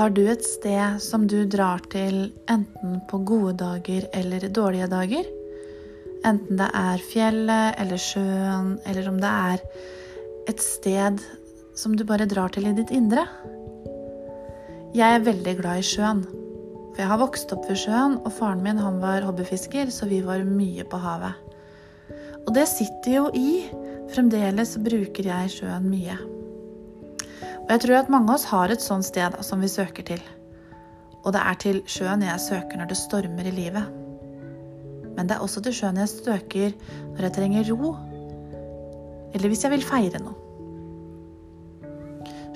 Har du et sted som du drar til enten på gode dager eller dårlige dager? Enten det er fjellet eller sjøen, eller om det er et sted som du bare drar til i ditt indre? Jeg er veldig glad i sjøen. For jeg har vokst opp ved sjøen, og faren min han var hobbyfisker, så vi var mye på havet. Og det sitter jo i. Fremdeles bruker jeg sjøen mye. Og jeg tror at mange av oss har et sånt sted som vi søker til. Og det er til sjøen jeg søker når det stormer i livet. Men det er også til sjøen jeg søker når jeg trenger ro, eller hvis jeg vil feire noe.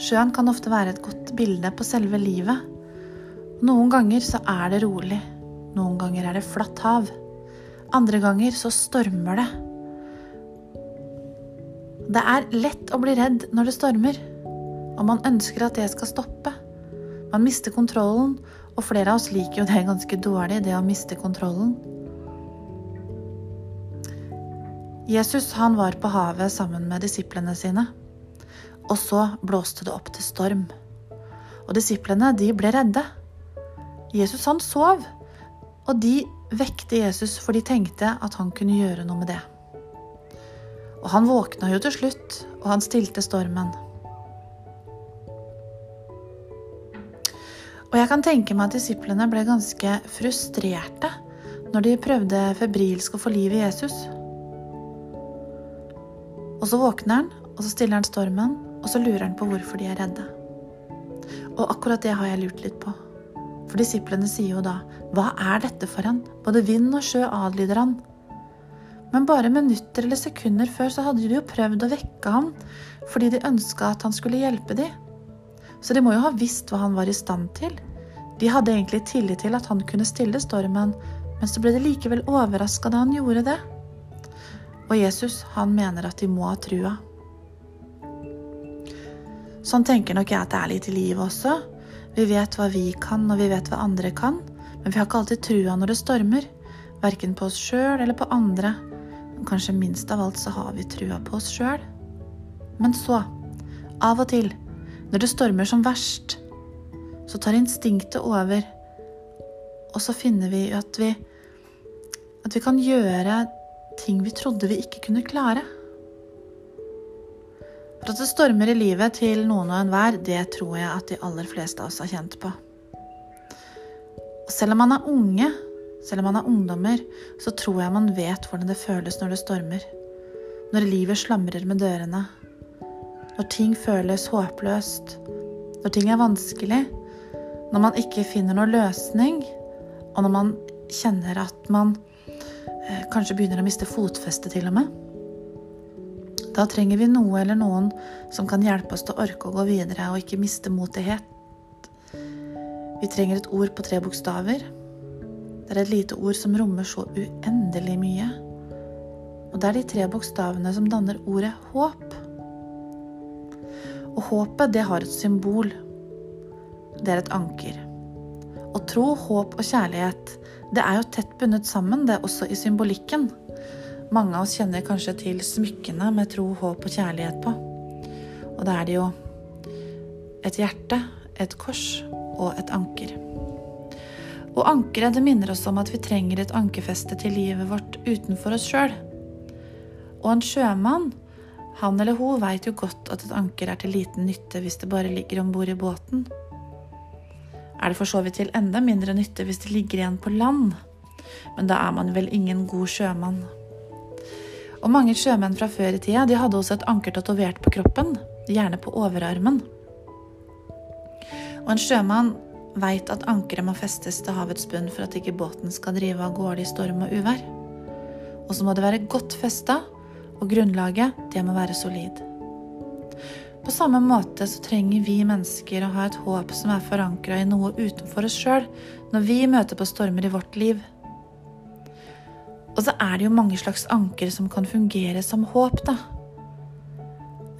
Sjøen kan ofte være et godt bilde på selve livet. Noen ganger så er det rolig. Noen ganger er det flatt hav. Andre ganger så stormer det. Det er lett å bli redd når det stormer, og man ønsker at det skal stoppe. Man mister kontrollen, og flere av oss liker jo det ganske dårlig, det å miste kontrollen. Jesus han var på havet sammen med disiplene sine, og så blåste det opp til storm. Og disiplene de ble redde. Jesus han sov, og de vekte Jesus, for de tenkte at han kunne gjøre noe med det. Og han våkna jo til slutt, og han stilte stormen. Og jeg kan tenke meg at disiplene ble ganske frustrerte når de prøvde febrilsk å få liv i Jesus. Og så våkner han, og så stiller han stormen, og så lurer han på hvorfor de er redde. Og akkurat det har jeg lurt litt på. For disiplene sier jo da, hva er dette for en? Både vind og sjø adlyder han. Men bare minutter eller sekunder før så hadde de jo prøvd å vekke ham fordi de ønska at han skulle hjelpe dem. Så de må jo ha visst hva han var i stand til. De hadde egentlig tillit til at han kunne stille stormen, men så ble de likevel overraska da han gjorde det. Og Jesus, han mener at de må ha trua. Sånn tenker nok jeg at det er litt i livet også. Vi vet hva vi kan, og vi vet hva andre kan, men vi har ikke alltid trua når det stormer. Verken på oss sjøl eller på andre. Kanskje minst av alt så har vi trua på oss sjøl. Men så, av og til, når det stormer som verst, så tar instinktet over, og så finner vi at vi at vi kan gjøre ting vi trodde vi ikke kunne klare. For at det stormer i livet til noen og enhver, det tror jeg at de aller fleste av oss har kjent på. Og selv om man er unge, selv om man er ungdommer, så tror jeg man vet hvordan det føles når det stormer. Når livet slamrer med dørene. Når ting føles håpløst. Når ting er vanskelig. Når man ikke finner noen løsning. Og når man kjenner at man eh, kanskje begynner å miste fotfestet til og med. Da trenger vi noe eller noen som kan hjelpe oss til å orke å gå videre og ikke miste motet. Vi trenger et ord på tre bokstaver. Det er et lite ord som rommer så uendelig mye. Og det er de tre bokstavene som danner ordet håp. Og håpet, det har et symbol. Det er et anker. Og tro, håp og kjærlighet, det er jo tett bundet sammen, det er også i symbolikken. Mange av oss kjenner kanskje til smykkene med tro, håp og kjærlighet på. Og da er det jo et hjerte, et kors og et anker. Og ankeret det minner oss om at vi trenger et ankerfeste til livet vårt utenfor oss sjøl. Og en sjømann, han eller hun, veit jo godt at et anker er til liten nytte hvis det bare ligger om bord i båten. Er det for så vidt til enda mindre nytte hvis det ligger igjen på land? Men da er man vel ingen god sjømann. Og mange sjømenn fra før i tida de hadde også et anker tatovert på kroppen, gjerne på overarmen. Og en sjømann veit at ankeret må festes til havets bunn for at ikke båten skal drive av gårde i storm og uvær. Og så må det være godt festa, og grunnlaget, det må være solid. På samme måte så trenger vi mennesker å ha et håp som er forankra i noe utenfor oss sjøl, når vi møter på stormer i vårt liv. Og så er det jo mange slags anker som kan fungere som håp, da.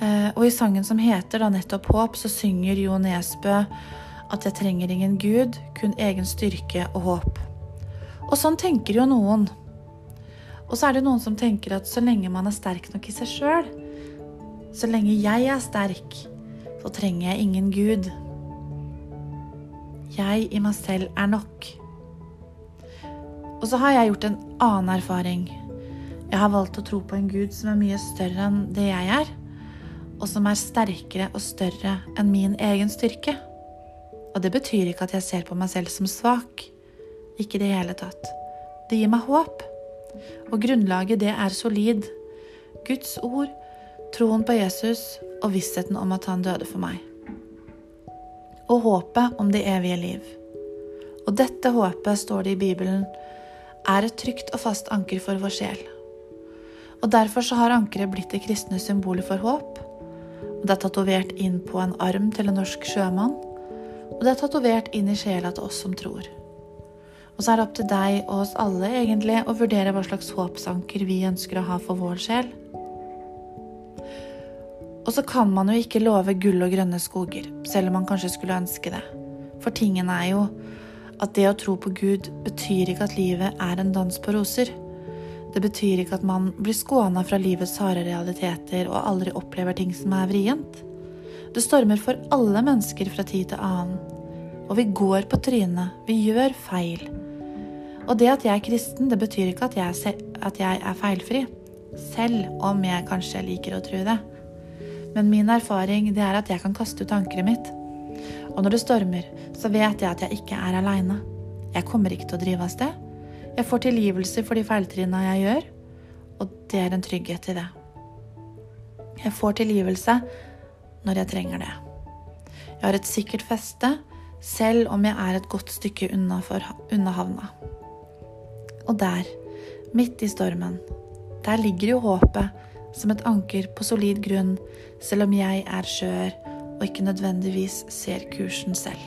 Eh, og i sangen som heter da nettopp Håp, så synger Jo Nesbø at jeg trenger ingen Gud, kun egen styrke og håp. Og sånn tenker jo noen. Og så er det noen som tenker at så lenge man er sterk nok i seg sjøl, så lenge jeg er sterk, så trenger jeg ingen Gud. Jeg i meg selv er nok. Og så har jeg gjort en annen erfaring. Jeg har valgt å tro på en Gud som er mye større enn det jeg er, og som er sterkere og større enn min egen styrke. Og det betyr ikke at jeg ser på meg selv som svak. Ikke i det hele tatt. Det gir meg håp. Og grunnlaget, det er solid. Guds ord, troen på Jesus og vissheten om at han døde for meg. Og håpet om det evige liv. Og dette håpet, står det i Bibelen, er et trygt og fast anker for vår sjel. Og Derfor så har ankeret blitt det kristne symbolet for håp. Og Det er tatovert inn på en arm til en norsk sjømann. Og det er tatovert inn i sjela til oss som tror. Og så er det opp til deg og oss alle egentlig å vurdere hva slags håpsanker vi ønsker å ha for vår sjel. Så kan man jo ikke love gull og grønne skoger, selv om man kanskje skulle ønske det. For tingen er jo at det å tro på Gud betyr ikke at livet er en dans på roser. Det betyr ikke at man blir skåna fra livets harde realiteter og aldri opplever ting som er vrient. Det stormer for alle mennesker fra tid til annen. Og vi går på trynet, vi gjør feil. Og det at jeg er kristen, det betyr ikke at jeg, at jeg er feilfri. Selv om jeg kanskje liker å tro det. Men min erfaring det er at jeg kan kaste ut ankeret mitt. Og når det stormer, så vet jeg at jeg ikke er aleine. Jeg kommer ikke til å drive av sted. Jeg får tilgivelse for de feiltrinna jeg gjør, og det er en trygghet i det. Jeg får tilgivelse når jeg trenger det. Jeg har et sikkert feste, selv om jeg er et godt stykke unna, for, unna havna. Og der, midt i stormen, der ligger jo håpet som et anker på solid grunn, selv om jeg er skjør og ikke nødvendigvis ser kursen selv.